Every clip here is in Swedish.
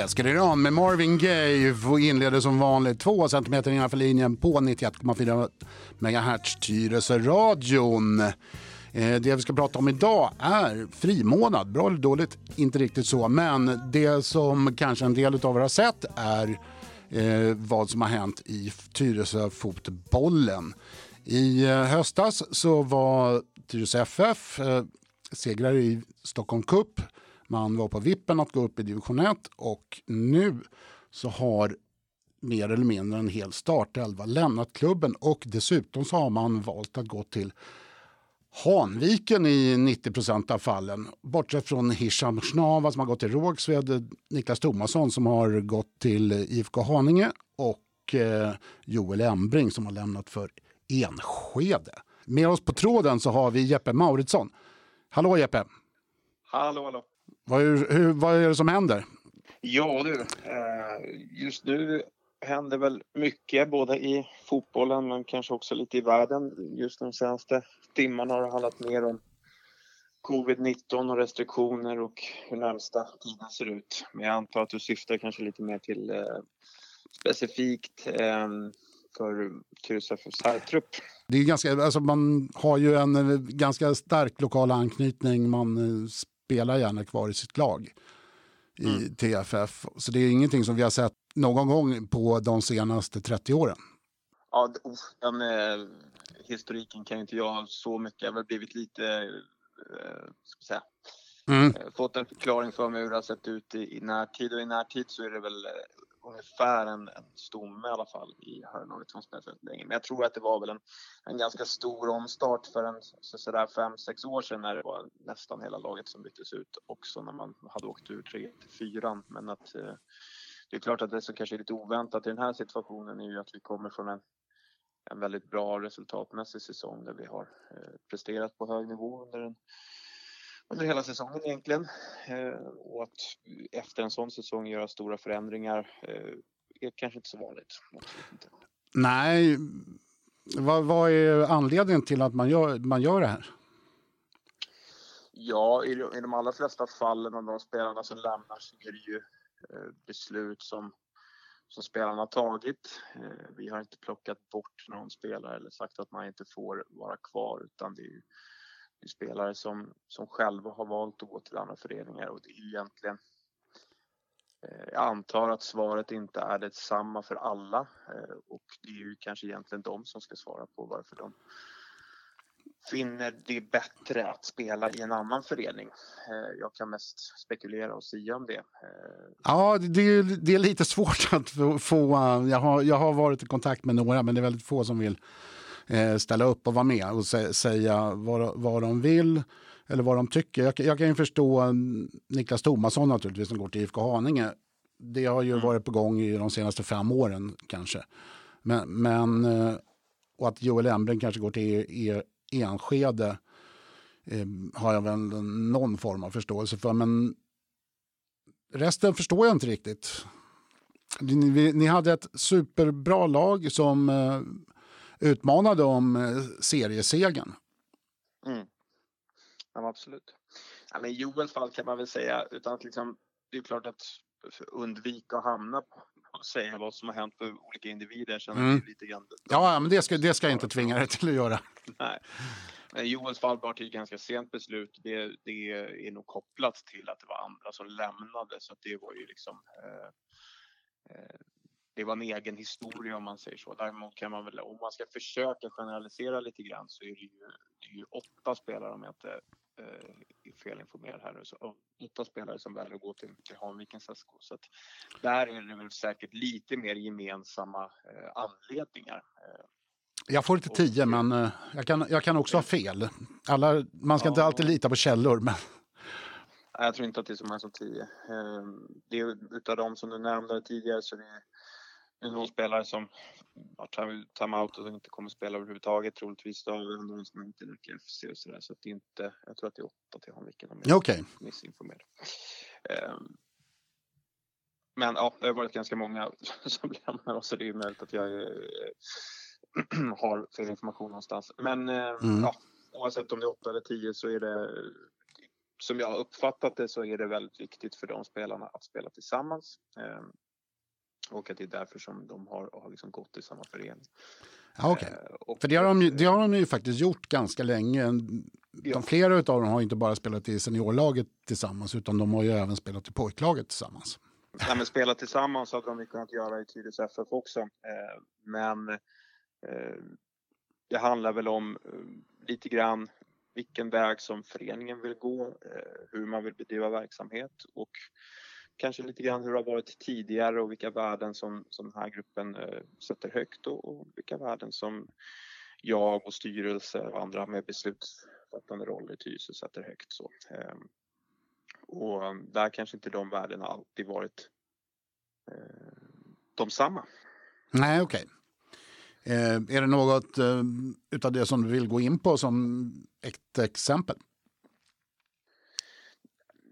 Let's Iran med Marvin Gaye och inleder som vanligt två centimeter innanför linjen på 91,4 MHz Tyresö-radion. Eh, det vi ska prata om idag är frimånad. Bra eller dåligt? Inte riktigt så. Men det som kanske en del av er har sett är eh, vad som har hänt i Tyresö-fotbollen. I eh, höstas så var Tyresö FF segrare i Stockholm Cup. Man var på vippen att gå upp i division 1 och nu så har mer eller mindre en hel startelva lämnat klubben och dessutom så har man valt att gå till Hanviken i 90 procent av fallen. Bortsett från Hisham Shnava som har gått till Rågsved, Niklas Tomasson som har gått till IFK Haninge och eh, Joel Embring som har lämnat för Enskede. Med oss på tråden så har vi Jeppe Mauritsson. Hallå Jeppe! Hallå, hallå! Vad hur, vad är det som händer? Ja du, eh, just nu händer väl mycket både i fotbollen men kanske också lite i världen. Just de senaste timmarna har det handlat mer om covid-19 och restriktioner och hur närmsta tiden ser ut. Men jag antar att du syftar kanske lite mer till eh, specifikt eh, för Tyresö FFs herrtrupp. Det är ganska, alltså man har ju en eh, ganska stark lokal anknytning. Man spelar gärna kvar i sitt lag i mm. TFF. Så det är ingenting som vi har sett någon gång på de senaste 30 åren. Ja, den eh, historiken kan inte jag så mycket. Jag har blivit lite, eh, ska säga, mm. Eh, fått en förklaring för mig hur det har sett ut i, i närtid och i närtid så är det väl eh, ungefär en, en stomme i alla fall i herrlaget som spelat väldigt länge. Men jag tror att det var väl en, en ganska stor omstart för en sådär fem, sex år sedan när det var nästan hela laget som byttes ut också när man hade åkt ur 3 till fyran. Men att eh, det är klart att det som kanske är lite oväntat i den här situationen är ju att vi kommer från en, en väldigt bra resultatmässig säsong där vi har eh, presterat på hög nivå under en under hela säsongen egentligen. Eh, och att efter en sån säsong göra stora förändringar eh, är kanske inte så vanligt. Nej, vad, vad, är anledningen till att man gör, man gör det här? Ja, i, i de allra flesta fallen av de spelarna som lämnar så är det ju eh, beslut som, som spelarna har tagit. Vi har inte plockat bort någon spelare eller sagt att man inte får vara kvar utan det är ju det är spelare som, som själva har valt att gå till andra föreningar och det är egentligen eh, jag antar att svaret inte är detsamma för alla eh, och det är ju kanske egentligen de som ska svara på varför de finner det bättre att spela i en annan förening. Eh, jag kan mest spekulera och säga om det. Ja, det är, det är lite svårt att få... Jag har, jag har varit i kontakt med några, men det är väldigt få som vill ställa upp och vara med och säga vad, vad de vill eller vad de tycker. Jag, jag kan ju förstå Niklas Tomasson naturligtvis som går till IFK Haninge. Det har ju mm. varit på gång i de senaste fem åren kanske. Men, men eh, och att Joel Embring kanske går till e, Enskede eh, har jag väl någon form av förståelse för. Men resten förstår jag inte riktigt. Ni, ni hade ett superbra lag som eh, utmanade om eh, seriesegen. Mm. Ja, absolut. Ja, men I Joels fall kan man väl säga, utan att liksom, det är klart att undvika att hamna på att säga vad som har hänt för olika individer. Mm. lite grann. Ja, men det ska, det ska jag inte tvinga dig till att göra. Nej. Men Joels fall var till ett ganska sent beslut. Det, det är nog kopplat till att det var andra som lämnade så det var ju liksom eh, eh, det var en egen historia om man säger så. Däremot kan man väl, om man ska försöka generalisera lite grann så är det ju, det är ju åtta spelare om jag inte eh, är felinformerad här nu, så åtta spelare som väljer att gå till, till Hanvikens SK. Så att där är det väl säkert lite mer gemensamma eh, anledningar. Eh, jag får inte tio, men eh, jag, kan, jag kan också ha fel. Alla, man ska ja. inte alltid lita på källor. Men... Jag tror inte att det är så många som tio. Eh, det är, utav de som du nämnde tidigare så är det någon spelare som har timeout och inte kommer spela överhuvudtaget troligtvis. Då har någon som inte räcker FC och sådär. Så att det är inte, jag tror att det är åtta till Hanviken om jag okay. är missinformerad. Um, men ja, det har varit ganska många som lämnar oss så det är möjligt att jag är, har fel information någonstans. Men uh, mm. ja, oavsett om det är åtta eller tio så är det som jag har uppfattat det så är det väldigt viktigt för de spelarna att spela tillsammans. Eh, och att det är därför som de har, har liksom gått i samma förening. Ja, okay. Eh, För det har, de, det har de ju faktiskt gjort ganska länge. De, ja. Flera av dem har inte bara spelat i seniorlaget tillsammans utan de har ju även spelat i pojklaget tillsammans. Ja, men spela tillsammans hade de kunnat göra i Tyresö FF också. Eh, men eh, det handlar väl om lite grann vilken väg som föreningen vill gå, hur man vill bedriva verksamhet och kanske lite grann hur det har varit tidigare och vilka värden som, som den här gruppen eh, sätter högt och, och, vilka värden som jag och styrelse och andra med beslutsfattande roll i Tyresö sätter högt. Så, eh, och där kanske inte de värdena alltid varit eh, de samma. Nej, okej. Okay. Eh, är det något eh, utav det som du vill gå in på som ett exempel?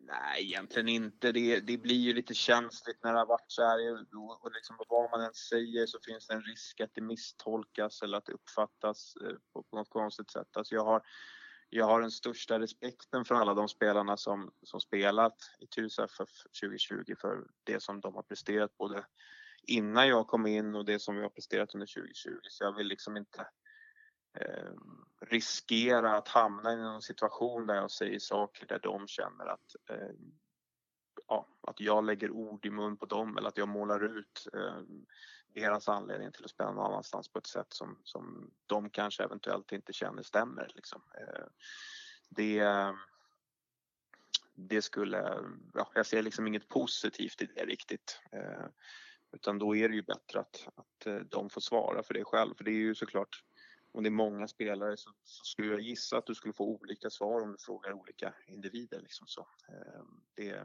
Nej, egentligen inte. Det, det blir ju lite känsligt när det har varit så här. Och liksom, vad man än säger så finns det en risk att det misstolkas eller att det uppfattas eh, på, på något konstigt sätt. Alltså jag, har, jag har den största respekten för alla de spelarna som, som spelat i Tyresö FF 2020 för det som de har presterat både innan jag kom in och det som vi har presterat under 2020. Så jag vill liksom inte Eh, riskera att hamna i någon situation där jag säger saker där de känner att, eh, ja, att jag lägger ord i mun på dem eller att jag målar ut eh, deras anledning till att spela någon annanstans på ett sätt som, som de kanske eventuellt inte känner stämmer. Liksom. Eh, det, det skulle, ja, jag ser liksom inget positivt i det riktigt. Eh, utan då är det ju bättre att, att eh, de får svara för det själv. För det är ju såklart om det är många spelare så, så, skulle jag gissa att du skulle få olika svar om du frågar olika individer. Liksom så. Ehm, det,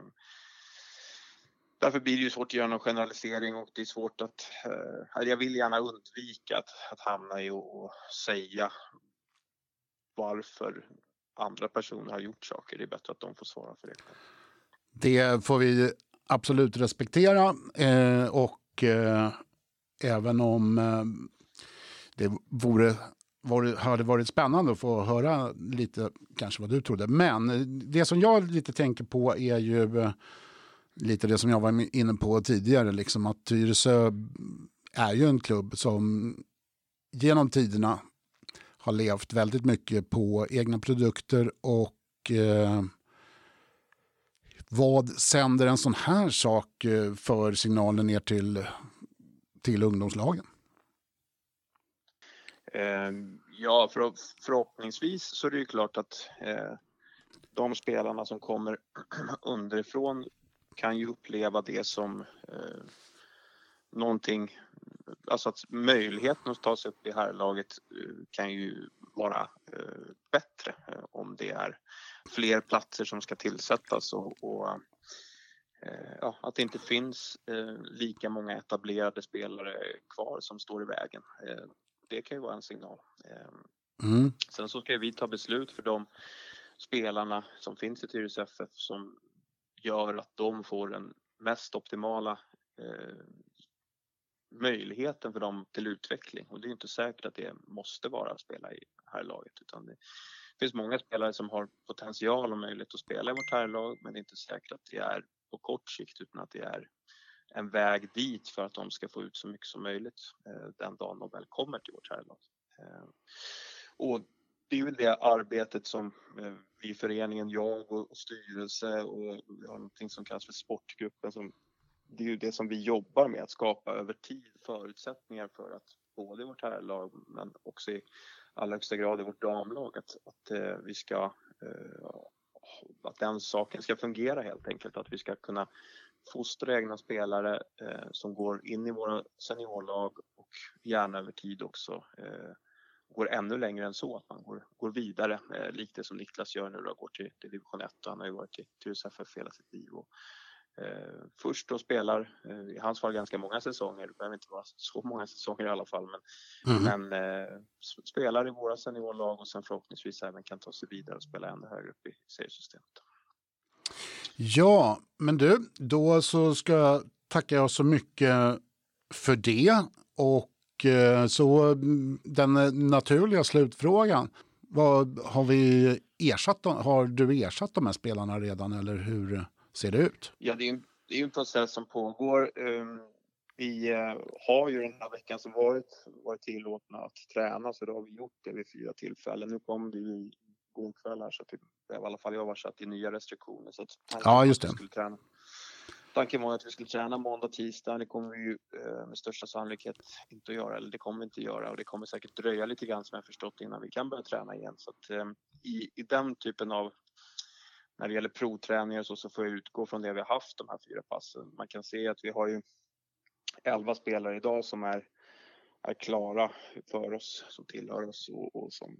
därför blir det ju svårt att göra någon generalisering och det är svårt att... Eh, jag vill gärna undvika att, att hamna i och säga varför andra personer har gjort saker. Det är bättre att de får svara för det. Det får vi absolut respektera eh, och eh, även om eh, det vore vore, hade varit spännande att få höra lite kanske vad du trodde. Men det som jag lite tänker på är ju eh, lite det som jag var inne på tidigare, liksom att Tyresö är ju en klubb som genom tiderna har levt väldigt mycket på egna produkter och eh, vad sänder en sån här sak eh, för signaler ner till, till ungdomslagen? Ehm, ja, för, förhoppningsvis så är det ju klart att eh, de spelarna som kommer underifrån kan ju uppleva det som eh, någonting, alltså att möjligheten att ta sig upp i herrlaget eh, kan ju vara eh, bättre eh, om det är fler platser som ska tillsättas och, och eh, ja, att det inte finns eh, lika många etablerade spelare kvar som står i vägen. Eh, det kan ju vara en signal. Ehm, mm. Sen så ska vi ta beslut för de spelarna som finns i Tyresö FF som gör att de får den mest optimala eh, möjligheten för dem till utveckling. Och det är inte säkert att det måste vara att spela i herrlaget utan det finns många spelare som har potential och möjlighet att spela i vårt herrlag men det är inte säkert att det är på kort sikt utan att det är en väg dit för att de ska få ut så mycket som möjligt eh, den dagen de väl kommer till vårt herrlag. Eh, och det är ju det arbetet som eh, vi i föreningen, jag och, styrelse och vi har någonting som kallas för sportgruppen som det är ju det som vi jobbar med, att skapa över tid förutsättningar för att både i vårt herrlag men också i allra högsta grad i vårt damlag att, att eh, vi ska eh, att den saken ska fungera helt enkelt, att vi ska kunna fostra egna spelare eh, som går in i våra seniorlag och gärna över tid också eh, går ännu längre än så, att man går, går vidare, eh, likt det som Niklas gör nu då, går till, till division 1 och han har ju varit i Tyresö FF hela sitt liv. Och, eh, först då spelar, eh, i hans fall ganska många säsonger, det behöver inte vara så många säsonger i alla fall, men, mm. men eh, spelar i våra seniorlag och sen förhoppningsvis även kan ta sig vidare och spela ännu högre upp i seriesystemet. Ja, men du, då så ska jag tacka jag så mycket för det. Och eh, så mm, den eh, naturliga slutfrågan. Vad, har, vi ersatt, har du ersatt de här spelarna redan eller hur ser det ut? Ja, det är, en, det är en process som pågår. Um, vi eh, har ju den här veckan som varit, varit tillåtna att träna så då har vi gjort det vid fyra tillfällen. Nu kom det igår kväll här så att det, i alla fall jag var satt i nya restriktioner så att ja, just det. Skulle träna. Tanken var att vi skulle träna måndag, tisdag. Det kommer vi ju eh, med största sannolikhet inte att göra, eller det kommer vi inte att göra och det kommer säkert dröja lite grann som jag förstått innan vi kan börja träna igen. Så att, eh, i, i den typen av när det gäller provträningar så, så får jag utgå från det vi har haft de här fyra passen. Man kan se att vi har ju 11 spelare idag som är, är klara för oss, som tillhör oss och, och som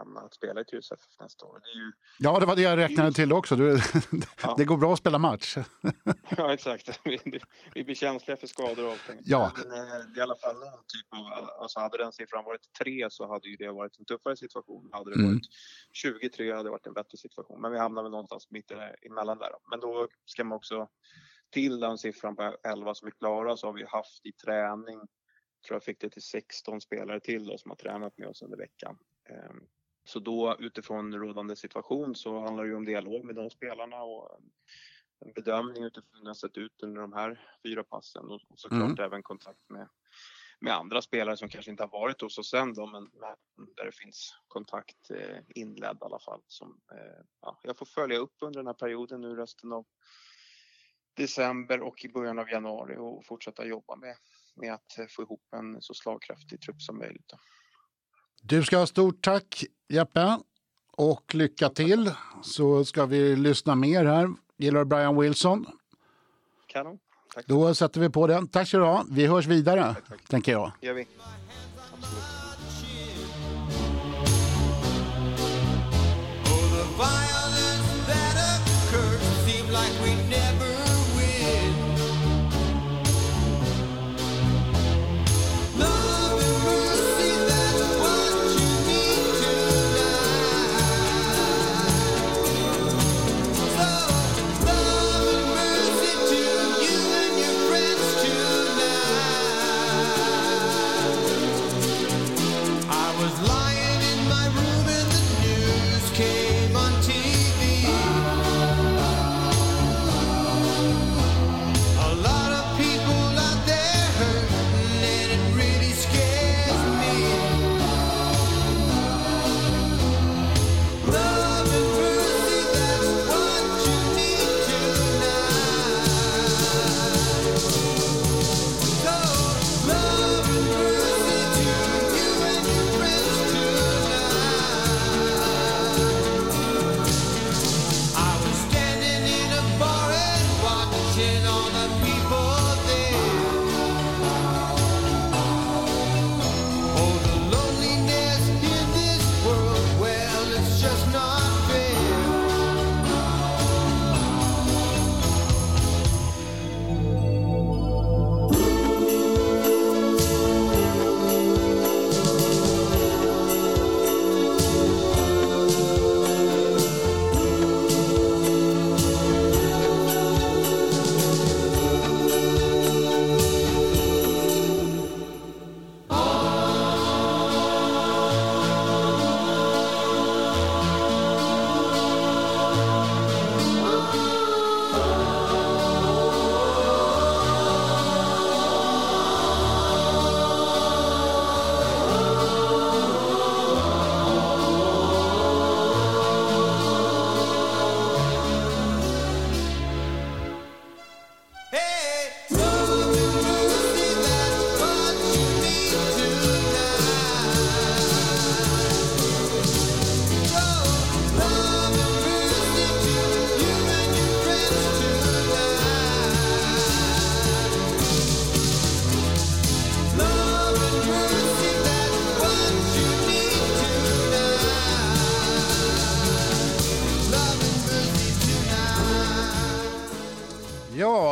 ämnar att spela i Tyresö FF nästa år. Det ju, ja, det var det jag räknade till också. Du, ja. Det går bra att spela match. ja, exakt. Vi, vi blir känsliga för skador och allting. Ja. Men, eh, i alla fall någon typ av... Alltså hade den siffran varit tre så hade ju det varit en tuffare situation. Hade det mm. varit 23 hade det varit en bättre situation. Men vi hamnar väl någonstans mitt emellan där. Men då ska man också till den siffran på 11 som är klara så har vi haft i träning tror jag fick det till 16 spelare till då, som har tränat med oss under veckan. Ehm, så då utifrån rådande situation så handlar det ju om dialog med de spelarna och en bedömning utifrån hur det har sett ut under de här fyra passen och såklart mm. även kontakt med, med andra spelare som kanske inte har varit hos oss än då, men, där det finns kontakt eh, inledd i alla fall. Som, eh, ja, jag får följa upp under den här perioden nu resten av december och i början av januari och fortsätta jobba med, med att få ihop en så slagkraftig trupp som möjligt. Då. Du ska ha stort tack Jeppe och lycka till så ska vi lyssna mer här. Gillar du Brian Wilson? Kanon. Tack. Då sätter vi på den. Tack så du ha. Vi hörs vidare, tack, tack. tänker jag. gör vi. Absolut.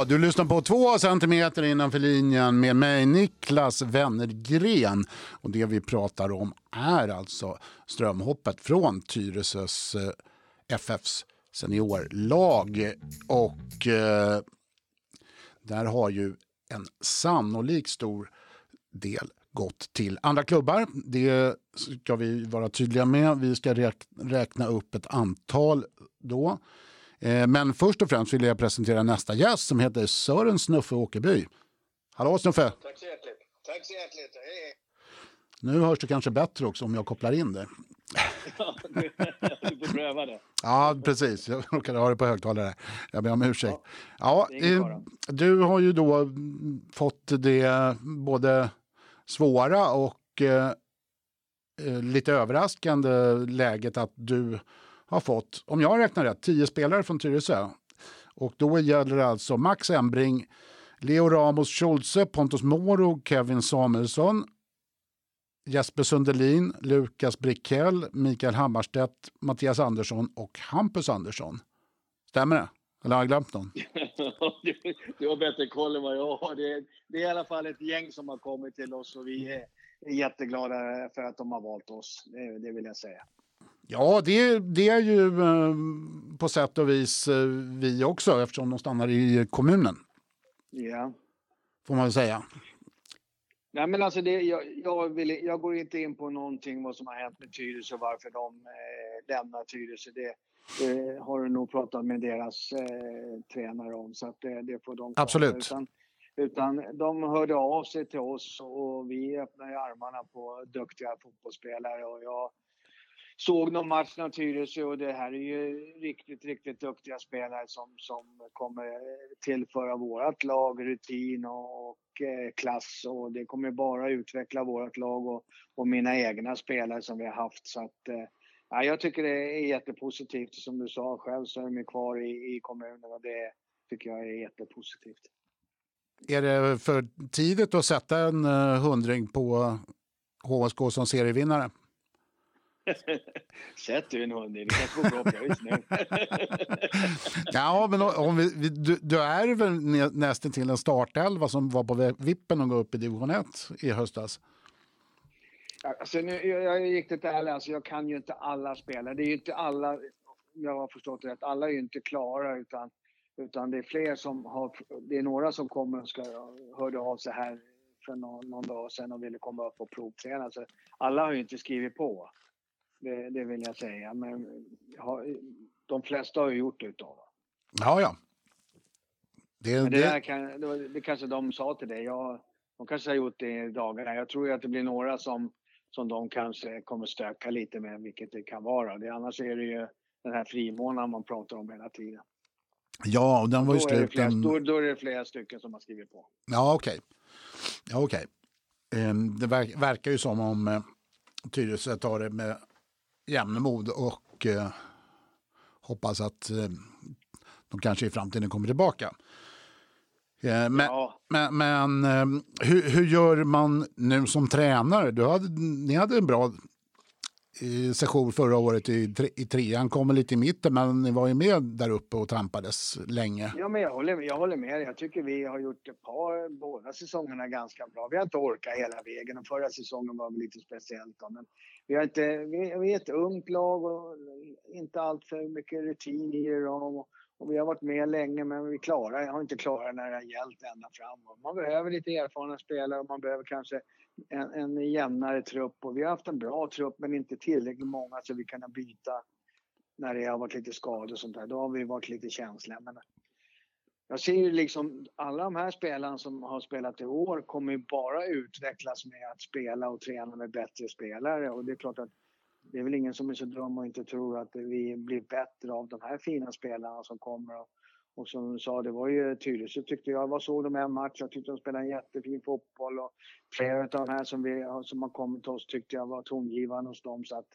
Du lyssnar på två centimeter innanför linjen med mig, Niklas Wennergren. Och det vi pratar om är alltså strömhoppet från Tyresös eh, FFs seniorlag. Och eh, där har ju en sannolik stor del gått till andra klubbar. Det ska vi vara tydliga med. Vi ska räkna upp ett antal då. Eh, men först och främst vill jag presentera nästa gäst som heter Sören Snuffe Åkerby. Hallå Snuffe! Tack så hjärtligt! Tack så hjärtligt! Hej! Nu hörs det kanske bättre också om jag kopplar in det. Ja, du får pröva det. Ja, precis. Jag råkade ha det på högtalare. Jag ber om ursäkt. Ja, ingen fara. du har ju då fått det både svåra och eh, eh, lite överraskande läget att du har fått, om jag räknar rätt, tio spelare från Tyresö. Och då gäller det alltså Max Embring, Leo Ramos Schultze, Pontus Moro, Kevin Samuelsson, Jesper Sundelin, Lukas Brickell, Mikael Hammarstedt, Mattias Andersson och Hampus Andersson. Stämmer det? Eller har jag glömt någon? Du, du har bättre koll än vad jag har. Det, är- det är i alla fall ett gäng som har kommit till oss och vi är, är jätteglada för att de har valt oss. Det, det vill jag säga. Ja, det, det är ju eh, på sätt och vis eh, vi också eftersom de stannar i kommunen, Ja. får man väl säga. Nej, men alltså det, jag, jag, vill, jag går inte in på någonting vad som har hänt med Tyresö och varför de eh, lämnar Tyresö. Det, det har du nog pratat med deras eh, tränare om så att det, det får de klara. Absolut. Utan, utan de hörde av sig till oss och vi öppnade armarna på duktiga fotbollsspelare och jag såg någon match av Tyresö och det här är ju riktigt, riktigt duktiga spelare som, som kommer tillföra vårt lag rutin och, och klass och det kommer bara utveckla vårt lag och, och mina egna spelare som vi har haft. Så att, eh, ja, jag tycker det är jättepositivt. Som du sa själv så är de kvar i, i kommunen och det tycker jag är jättepositivt. Är det för tidigt att sätta en eh, hundring på HSK som serievinnare? Sätt du en hund i, det kanske går bra pröjs nu. Ja, men om vi, vi, du, du är väl nä- nästan till en startelva som var på vippen att gå upp i division 1 i höstas? Alltså nu, jag jag är riktigt ärlig, alltså jag kan ju inte alla spelare. Det är ju inte alla, jag har förstått det rätt, alla är ju inte klara utan, utan det är fler som har, det är några som kommer och ska, hörde av sig här för någon, någon dag sedan och ville komma upp och provträna. Så alla har ju inte skrivit på. Det, det vill jag säga. Men har, de flesta har ju gjort det utav. Ja, ja. Det, Men det, det, kan, det, det kanske de sa till dig. Jag, de kanske har gjort det i dagarna. Jag tror ju att det blir några som, som de kanske kommer stöka lite med, vilket det kan vara. Det, annars är det ju den här frimånaden man pratar om hela tiden. ja, och den var ju slut den... då, då är det flera stycken som har skrivit på. Ja, okej. Ja, okej. Ehm, Det verk, verkar ju som om eh, Tyresö tar det med jämnmod och eh, hoppas att eh, de kanske i framtiden kommer tillbaka. Eh, men Ja, men, men hur, hur gör man nu som tränare? Du hade, ni hade en bra eh, session förra året i, tre, i trean, kommer lite i mitten, men ni var ju med där uppe och trampades länge. ja men jag håller, jag håller med. Jag tycker vi har gjort ett par, båda säsongerna ganska bra. Vi har inte orkat hela vägen och förra säsongen var väl lite speciellt. Då, men vi, har inte, vi, vi är ett ungt lag och inte allt för mycket rutin i det. Och, och vi har varit med länge men vi klarar, har inte klarat när det har gällt ända fram. Man behöver lite erfarna spelare och man behöver kanske en, en jämnare trupp. Och vi har haft en bra trupp men inte tillräckligt många så vi kan byta när det har varit lite skador och sånt där. Då har vi varit lite känsliga. Men jag ser ju liksom alla de här spelarna som har spelat i år kommer ju bara utvecklas med att spela och träna med bättre spelare. Och det är klart att det är väl ingen som är så dum och inte tror att vi blir bättre av de här fina spelarna som kommer. Och, och som du sa, det var ju Tyresö tyckte jag. Vad såg de en match? Jag tyckte de spelade en jättefin fotboll. Och flera av de här som, vi, som har kommit till oss tyckte jag var tongivande hos dem. Så att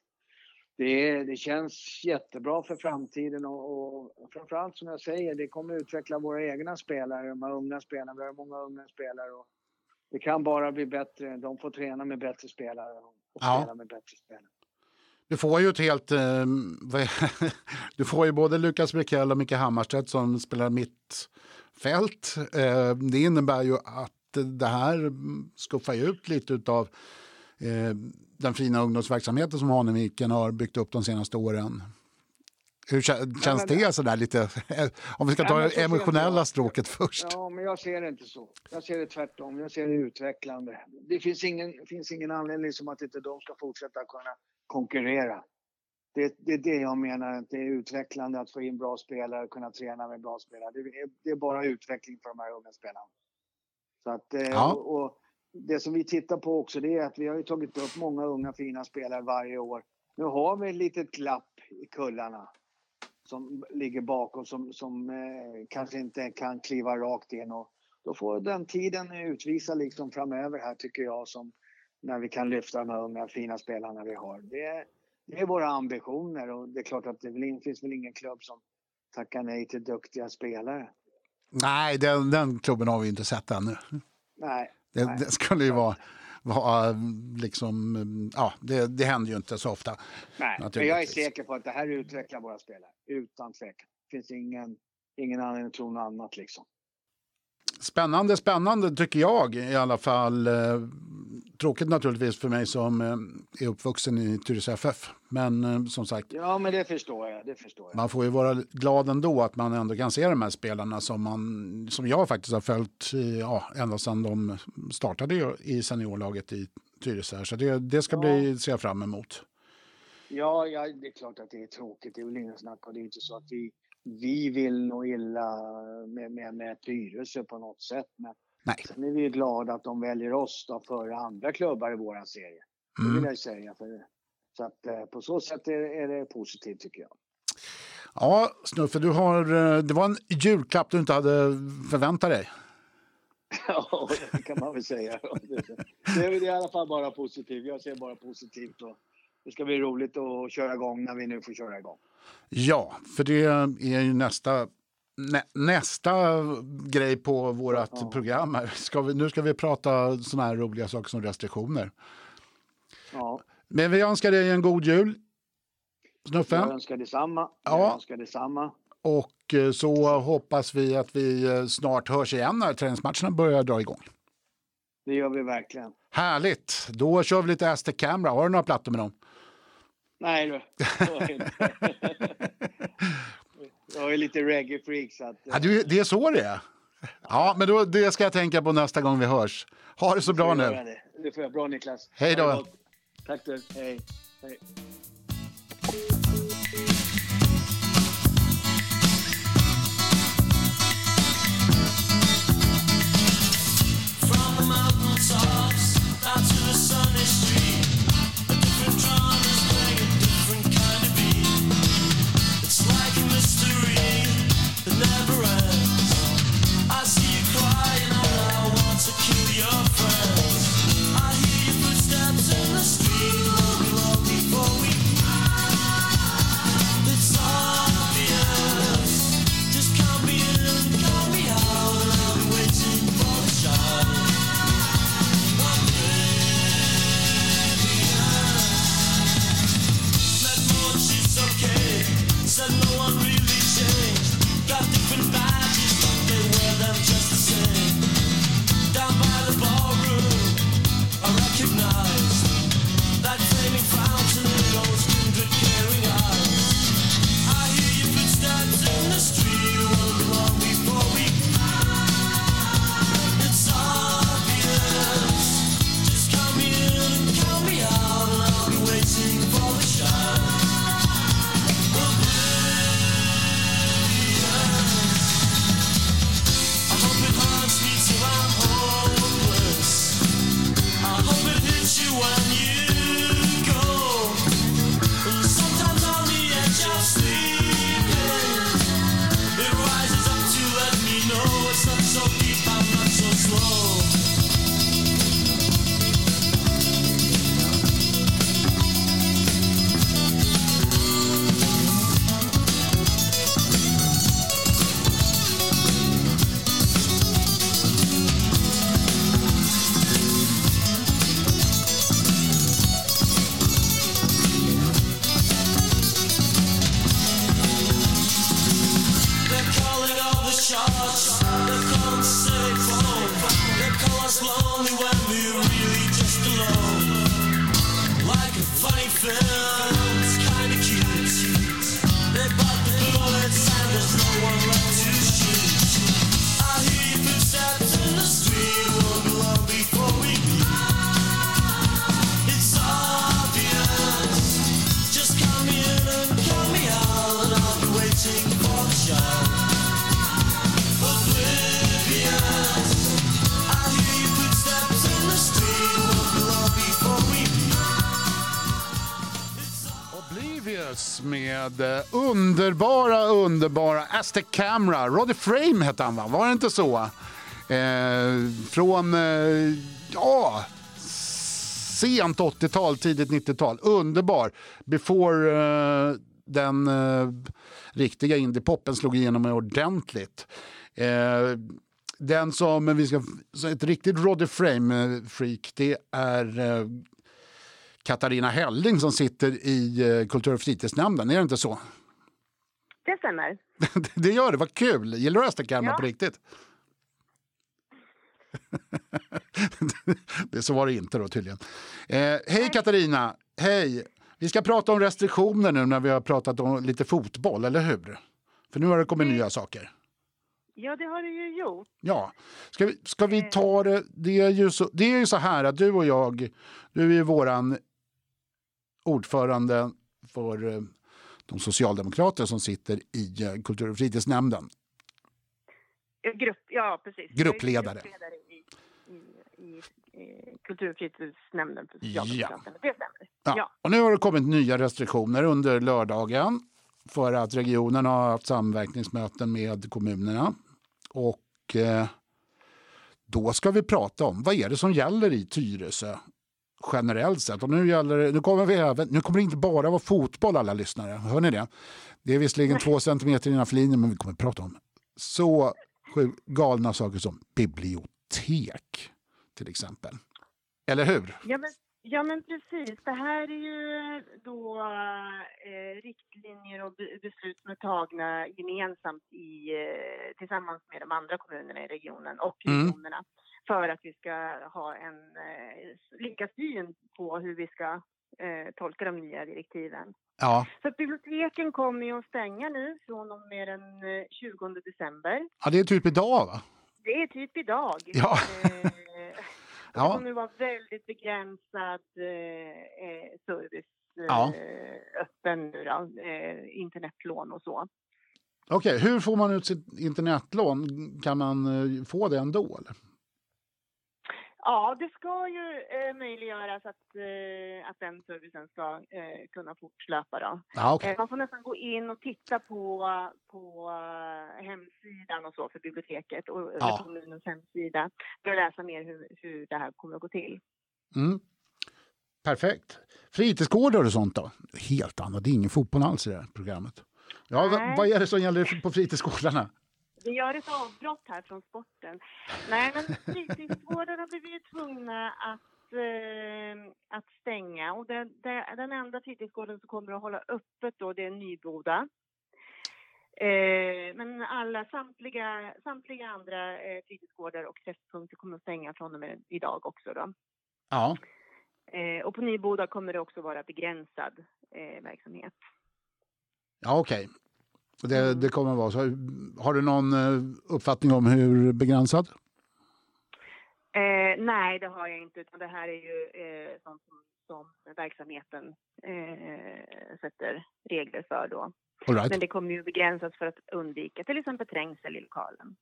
det, det känns jättebra för framtiden och, och framförallt som jag säger, det kommer utveckla våra egna spelare, de här unga spelarna. Vi har många unga spelare och det kan bara bli bättre. De får träna med bättre spelare och Ja. spela med bättre spelare. Du får ju ett helt... Eh, du får ju både Lukas Brickell och Micke Hammarstedt som spelar mittfält. Eh, det innebär ju att det här skuffar ut lite av eh, den fina ungdomsverksamheten som Haneviken har byggt upp de senaste åren. Hur känns det sådär lite, om vi ska ta det emotionella stråket först? Ja, men jag ser det inte så. Jag ser det tvärtom. Jag ser det utvecklande. Det finns ingen, finns ingen anledning som att inte de ska fortsätta kunna konkurrera. Det, det är det jag menar, att det är utvecklande att få in bra spelare och kunna träna med bra spelare. Det är, det är bara utveckling för de här unga spelarna. Så att, eh, ja. och, och det som vi tittar på också det är att vi har ju tagit upp många unga fina spelare varje år. Nu har vi ett litet glapp i kullarna som ligger bakom som, som eh, kanske inte kan kliva rakt in. Och då får den tiden utvisa liksom framöver här tycker jag som när vi kan lyfta de här unga fina spelarna vi har. Det, det är våra ambitioner och det är klart att det finns väl ingen klubb som tackar nej till duktiga spelare. Nej, den, den klubben har vi inte sett ännu. Nej. Det, det skulle ju vara vara liksom, ja, det, det händer ju inte så ofta. Nej, men jag är säker på att det här utvecklar våra spelare, utan tvekan. Det finns ingen, ingen anledning att tro något annat liksom. Spännande, spännande tycker jag i alla fall. Eh, tråkigt naturligtvis för mig som eh, är uppvuxen i Tyresö FF. Men eh, som sagt. Ja, men det förstår jag. Det förstår jag. Man får ju vara glad ändå att man ändå kan se de här spelarna som, man, som jag faktiskt har följt ja, ända sedan de startade i seniorlaget i Tyresö. Så det, det ska bli, se fram emot. Ja, ja, det är klart att det är tråkigt. Det är väl ingen snack och det är inte så att vi vi vill nog illa med, med, med Tyresö på något sätt. Men Nej. sen är vi glada att de väljer oss då före andra klubbar i vår serie. Det vill mm. jag säga. För, så att eh, på så sätt är, är det positivt tycker jag. Ja, Snuffe, du har, eh, det var en julklapp du inte hade förväntat dig. ja, det kan man väl säga. Det är i alla fall bara positivt. Jag ser bara positivt. Och det ska bli roligt att köra igång när vi nu får köra igång. Ja, för det är ju nästa Nä, nästa grej på vårt ja. program. Här. Ska vi, nu ska vi prata såna här roliga saker som restriktioner. Ja. Men vi önskar dig en god jul. Snuffe. Jag önskar detsamma. Ja. Jag önskar detsamma. Och eh, så hoppas vi att vi eh, snart hörs igen när träningsmatcherna börjar dra igång. Det gör vi verkligen. Härligt. Då kör vi lite Aztec Camera. Har du några plattor med dem? Nej du, Jag är lite reggae-freak så att... Ja, du, det är så det är? Ja, men då, det ska jag tänka på nästa gång vi hörs. Ha det så bra nu. Det. det får jag. Bra Niklas. Hej då. Tack du. Hej. Hej. Underbara Camera. Roddy Frame hette han va? Var det inte så? Eh, från, eh, ja, sent 80-tal, tidigt 90-tal. Underbar. Before eh, den eh, riktiga indiepoppen slog igenom ordentligt. Eh, den som vi ska, ett riktigt Roddy Frame-freak, eh, det är eh, Katarina Helling som sitter i eh, kultur och fritidsnämnden, är det inte så? Det stämmer. det gör det, vad kul! Gillar du Österkalmar ja. på riktigt? det så var det inte då tydligen. Eh, hej Katarina, hej! Vi ska prata om restriktioner nu när vi har pratat om lite fotboll, eller hur? För nu har det kommit mm. nya saker. Ja, det har det ju gjort. Ja. Ska vi, ska vi ta det... Det är, ju så, det är ju så här att du och jag, du är ju våran ordförande för eh, de socialdemokrater som sitter i eh, kultur och fritidsnämnden. Grupp, ja, precis. Gruppledare. gruppledare i, i, i kultur och fritidsnämnden för Socialdemokraterna. Ja. Det stämmer. Ja. ja. Och nu har det kommit nya restriktioner under lördagen för att regionen har haft samverkningsmöten med kommunerna. Och eh, då ska vi prata om vad är det som gäller i Tyresö generellt sett. Och nu, gäller, nu, kommer vi även, nu kommer det inte bara vara fotboll alla lyssnare, hör ni det? Det är visserligen två centimeter innanför linjen men vi kommer prata om så galna saker som bibliotek till exempel. Eller hur? Ja men, ja, men precis. Det här är ju då eh, riktlinjer och beslut som är tagna gemensamt i, eh, tillsammans med de andra kommunerna i regionen och mm. regionerna. Mm för att vi ska ha en eh, lika syn på hur vi ska eh, tolka de nya direktiven. Ja. Så biblioteken kommer ju att stänga nu från och med den 20 eh, december. Ja, det är typ idag va? Det är typ idag. Ja. Eh, ja. Det kommer vara väldigt begränsad eh, eh service ja. öppen nu då, internetlån och så. Okej, okay. hur får man ut sitt internetlån? Kan man få det ändå? Eller? Ja, det ska ju eh, möjliggöras att, eh, att den servicen ska eh, kunna fortlöpa. Då. Ah, okay. eh, man får nästan gå in och titta på, på uh, hemsidan och så för biblioteket och ja. kommunens hemsida för att läsa mer hur, hur det här kommer att gå till. Mm. Perfekt. Fritidsgårdar och sånt då? Helt annat, det är ingen fotboll alls i det här programmet. Ja, vad är det som gäller på fritidsgårdarna? Vi gör ett avbrott här från sporten. Nej, men fritidsgårdarna blev ju tvungna att, eh, att stänga. Och det, den enda fritidsgården som kommer att hålla öppet då, det är Nyboda. Eh, men alla, samtliga, samtliga andra eh, fritidsgårdar och träffpunkter kommer att stänga från och med idag också. Då. Ja. Eh, och på Nyboda kommer det också vara begränsad eh, verksamhet. Ja, okej. Okay. Det, mm. det kommer att vara så. Har du någon eh, uppfattning om hur begränsad? Eh, nej, det har jag inte. Utan det här är ju eh, sånt som, som verksamheten eh, sätter regler för. Då. Right. Men det kommer ju begränsas för att undvika till exempel trängsel i lokalen.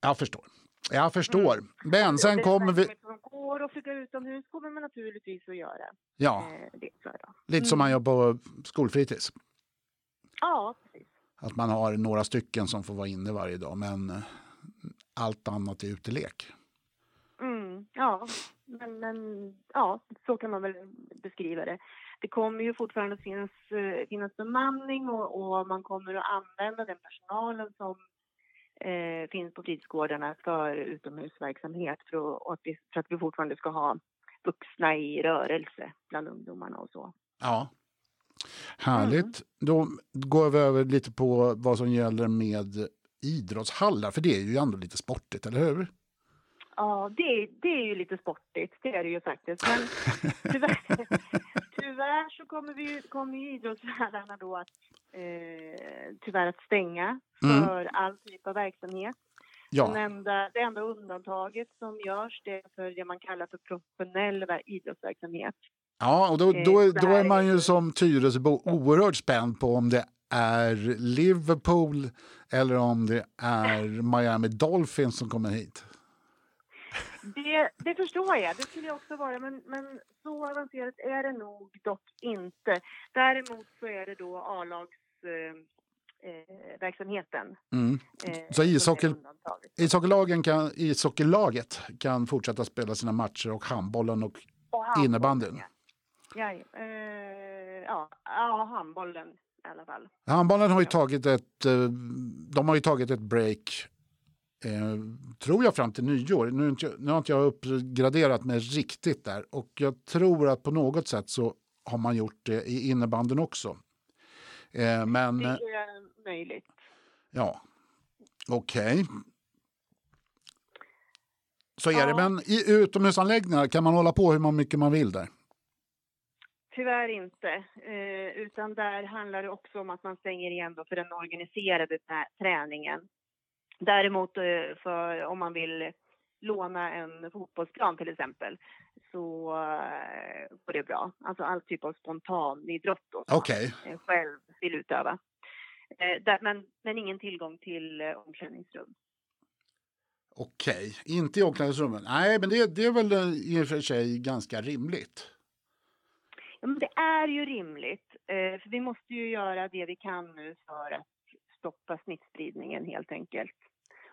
Jag förstår. Jag förstår. Mm. Men sen kommer vi... Som går att flyga utomhus kommer man naturligtvis att göra. Ja, eh, det lite som man mm. gör på skolfritids. Ja, precis. Att man har några stycken som får vara inne varje dag, men eh, allt annat är utelek. Mm, ja, men, men ja, så kan man väl beskriva det. Det kommer ju fortfarande finnas, eh, finnas bemanning och, och man kommer att använda den personalen som eh, finns på fritidsgårdarna för utomhusverksamhet för att, vi, för att vi fortfarande ska ha vuxna i rörelse bland ungdomarna och så. Ja, Härligt. Mm. Då går vi över lite på vad som gäller med idrottshallar, för det är ju ändå lite sportigt, eller hur? Ja, det, det är ju lite sportigt, det är det ju faktiskt. Men tyvärr, tyvärr så kommer, vi, kommer ju idrottshallarna då att eh, tyvärr att stänga mm. för mm. all typ av verksamhet. Ja. Den enda, det enda undantaget som görs det är för det man kallar för professionell idrottsverksamhet. Ja, och då, då, då är man ju som Tyresöbo oerhört spänd på om det är Liverpool eller om det är Miami Dolphins som kommer hit. Det, det, förstår jag, det skulle jag också vara, men, men så avancerat är det nog dock inte. Däremot så är det då A-lags eh, eh. Mm. Eh, så ishockey, ishockeylagen kan, ishockeylaget kan fortsätta spela sina matcher och handbollen och, och innebandyn? Ja, eh, ja, ja, handbollen i alla fall. Handbollen har ju tagit ett, eh, de har ju tagit ett break Eh, tror jag fram till nyår. Nu, nu har inte jag uppgraderat mig riktigt där och jag tror att på något sätt så har man gjort det i innebanden också. Eh, men, det är möjligt. Ja, okej. Okay. Så är ja. det, men i utomhusanläggningar kan man hålla på hur mycket man vill där? Tyvärr inte, eh, utan där handlar det också om att man stänger igen för den organiserade träningen. Däremot eh, för om man vill låna en fotbollsplan till exempel så eh, går det bra. Alltså all typ av spontanidrott då, som okay. man själv vill utöva. Men, men ingen tillgång till omklädningsrum. Okej, okay. inte i omklädningsrummen. Nej, men det, det är väl i och för sig ganska rimligt. Ja, men det är ju rimligt. Eh, för vi måste ju göra det vi kan nu för att stoppa smittspridningen helt enkelt.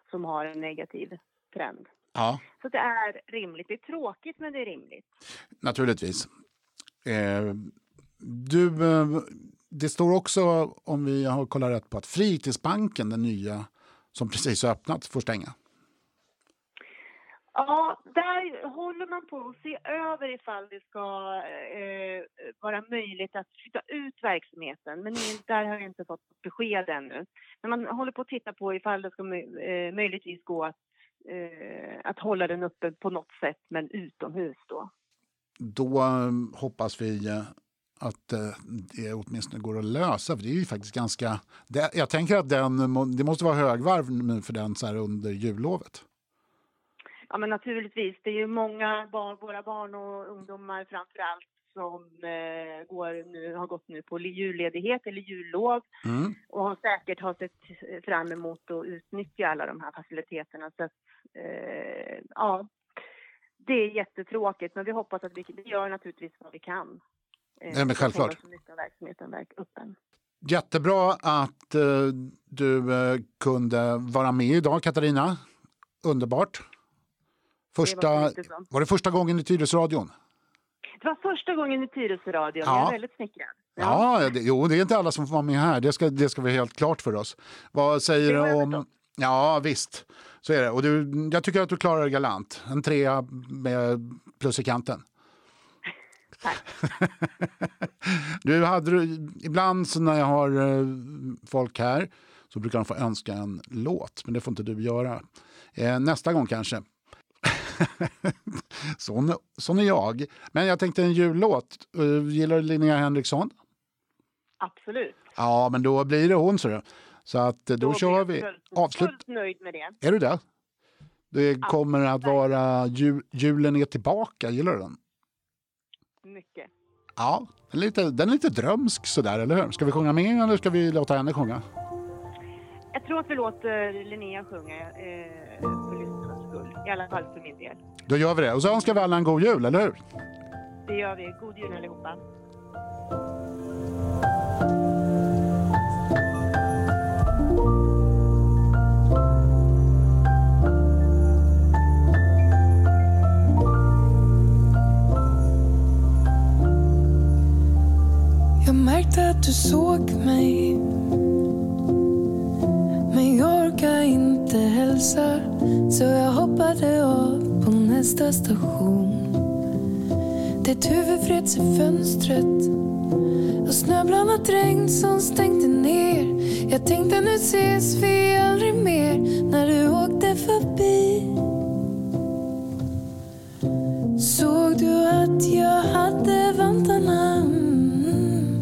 Som har en negativ trend. Ja. Så det är rimligt. Det är tråkigt men det är rimligt. Naturligtvis. Eh, du, eh, det står också, om vi har kollat rätt på, att Fritidsbanken, den nya som precis har öppnat, får stänga. Ja, där håller man på att se över ifall det ska eh, vara möjligt att flytta ut verksamheten. Men där har jag inte fått besked ännu. Men man håller på att titta på ifall det ska eh, möjligtvis gå att, eh, att hålla den uppe på något sätt, men utomhus då. Då eh, hoppas vi eh, att eh, det åtminstone går att lösa. För det är ju faktiskt ganska... Det, jag tänker att den, det måste vara högvarv för den så här under jullovet. Ja, men naturligtvis. Det är ju många barn, våra barn och ungdomar framför allt som eh, går nu, har gått nu på julledighet eller jullov mm. och har säkert har sett fram emot att utnyttja alla de här faciliteterna. Så att, eh, ja, det är jättetråkigt, men vi hoppas att vi, vi gör naturligtvis vad vi kan. Eh, Nej, men självklart. Verksamheten öppen. Jättebra att eh, du eh, kunde vara med idag, Katarina. Underbart. Första, det var, var, det första gången i Tyresöradion? Det var första gången i Tyresöradion. Ja. Jag är väldigt smickrad. Ja, ja det, jo, det är inte alla som får vara med här. Det ska, det ska vi helt klart för oss. Vad säger du om... Ja, visst. Så är det. Och du, jag tycker att du klarar det galant. En trea med plus i kanten. Du, hade ibland så när jag har eh, folk här så brukar de få önska en låt, men det får inte du göra. Eh, nästa gång kanske. sån, sån är jag. Men jag tänkte en jullåt. Uh, gillar du Linnea Henriksson? Absolut. Ja, men då blir det hon. Så, så att då, då kör vi. Fullt, Avslut. fullt nöjd med det. Är du det? Det kommer att vara jul, julen är tillbaka. Gillar du den? Mycket. Ja, den är lite, den är lite drömsk sådär, eller hur? Ska vi sjunga med eller ska vi låta henne sjunga? Jag tror att vi låter Linnea sjunga. Eh, i alla fall för min del. Då gör vi det. Och så önskar vi alla en god jul, eller hur? Det gör vi. God jul allihopa. Jag märkte att du såg mig Men jag orkar inte hälsa så jag hoppade av på nästa station. Ditt huvud freds i fönstret och snöblandat regn som stängde ner. Jag tänkte nu ses vi aldrig mer när du åkte förbi. Såg du att jag hade vantarna mm,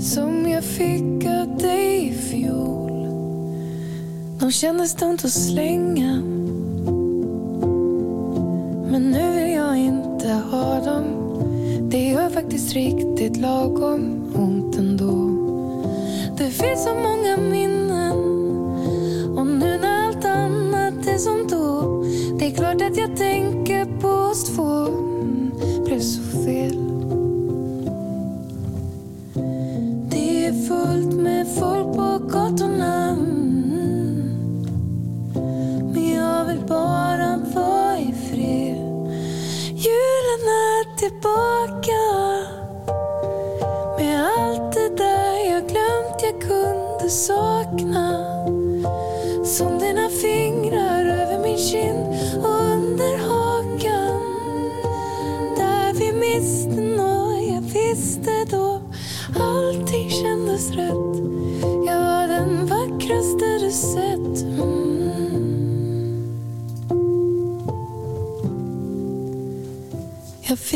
som jag fick av dig i fjol? De kändes dumt att slänga. Känns riktigt lagom ont ändå. Det finns så många minnen. Och nu när allt annat är som då. Det är klart att jag tänker på oss två blev så fel. Det är fullt med folk på gatorna.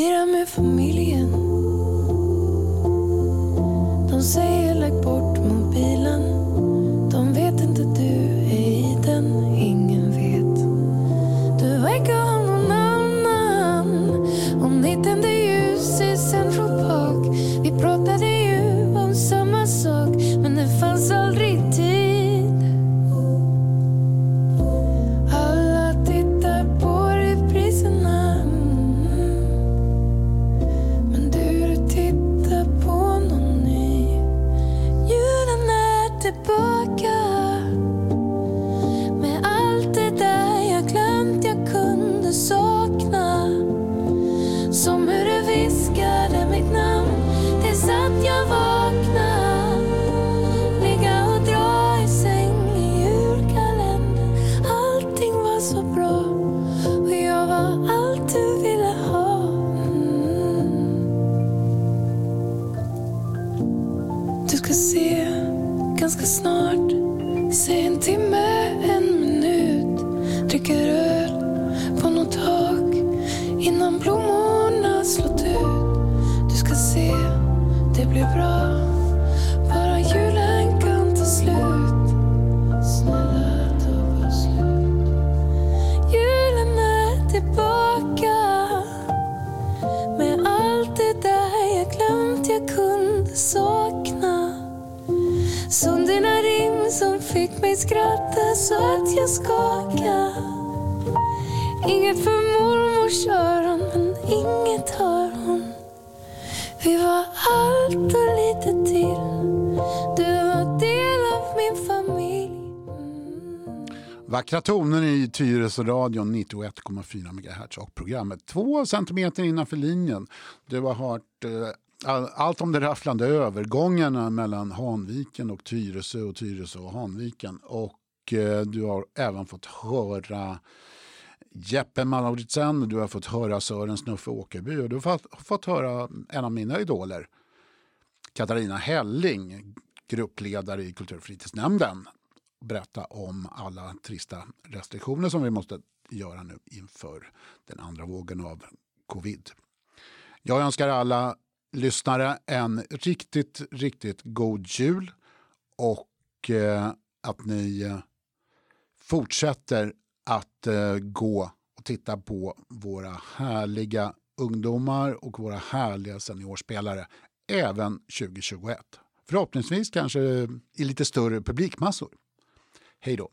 Jag firar med Inget för mormors öron men inget hör hon. Vi var allt och lite till. Du var del av min familj. Mm. Vackra toner i Tyresöradion, 91,4 MHz och programmet två centimeter innanför linjen. Du har hört eh, allt om de rafflande övergångarna mellan Hanviken och Tyresö och Tyresö och Hanviken. Och eh, du har även fått höra Jeppe Malmrotsen, du har fått höra Sören Snuffe Åkerby och du har fått, fått höra en av mina idoler, Katarina Helling, gruppledare i Kulturfritidsnämnden, berätta om alla trista restriktioner som vi måste göra nu inför den andra vågen av covid. Jag önskar alla lyssnare en riktigt, riktigt god jul och eh, att ni eh, fortsätter att eh, gå och titta på våra härliga ungdomar och våra härliga seniorspelare även 2021. Förhoppningsvis kanske i lite större publikmassor. Hej då!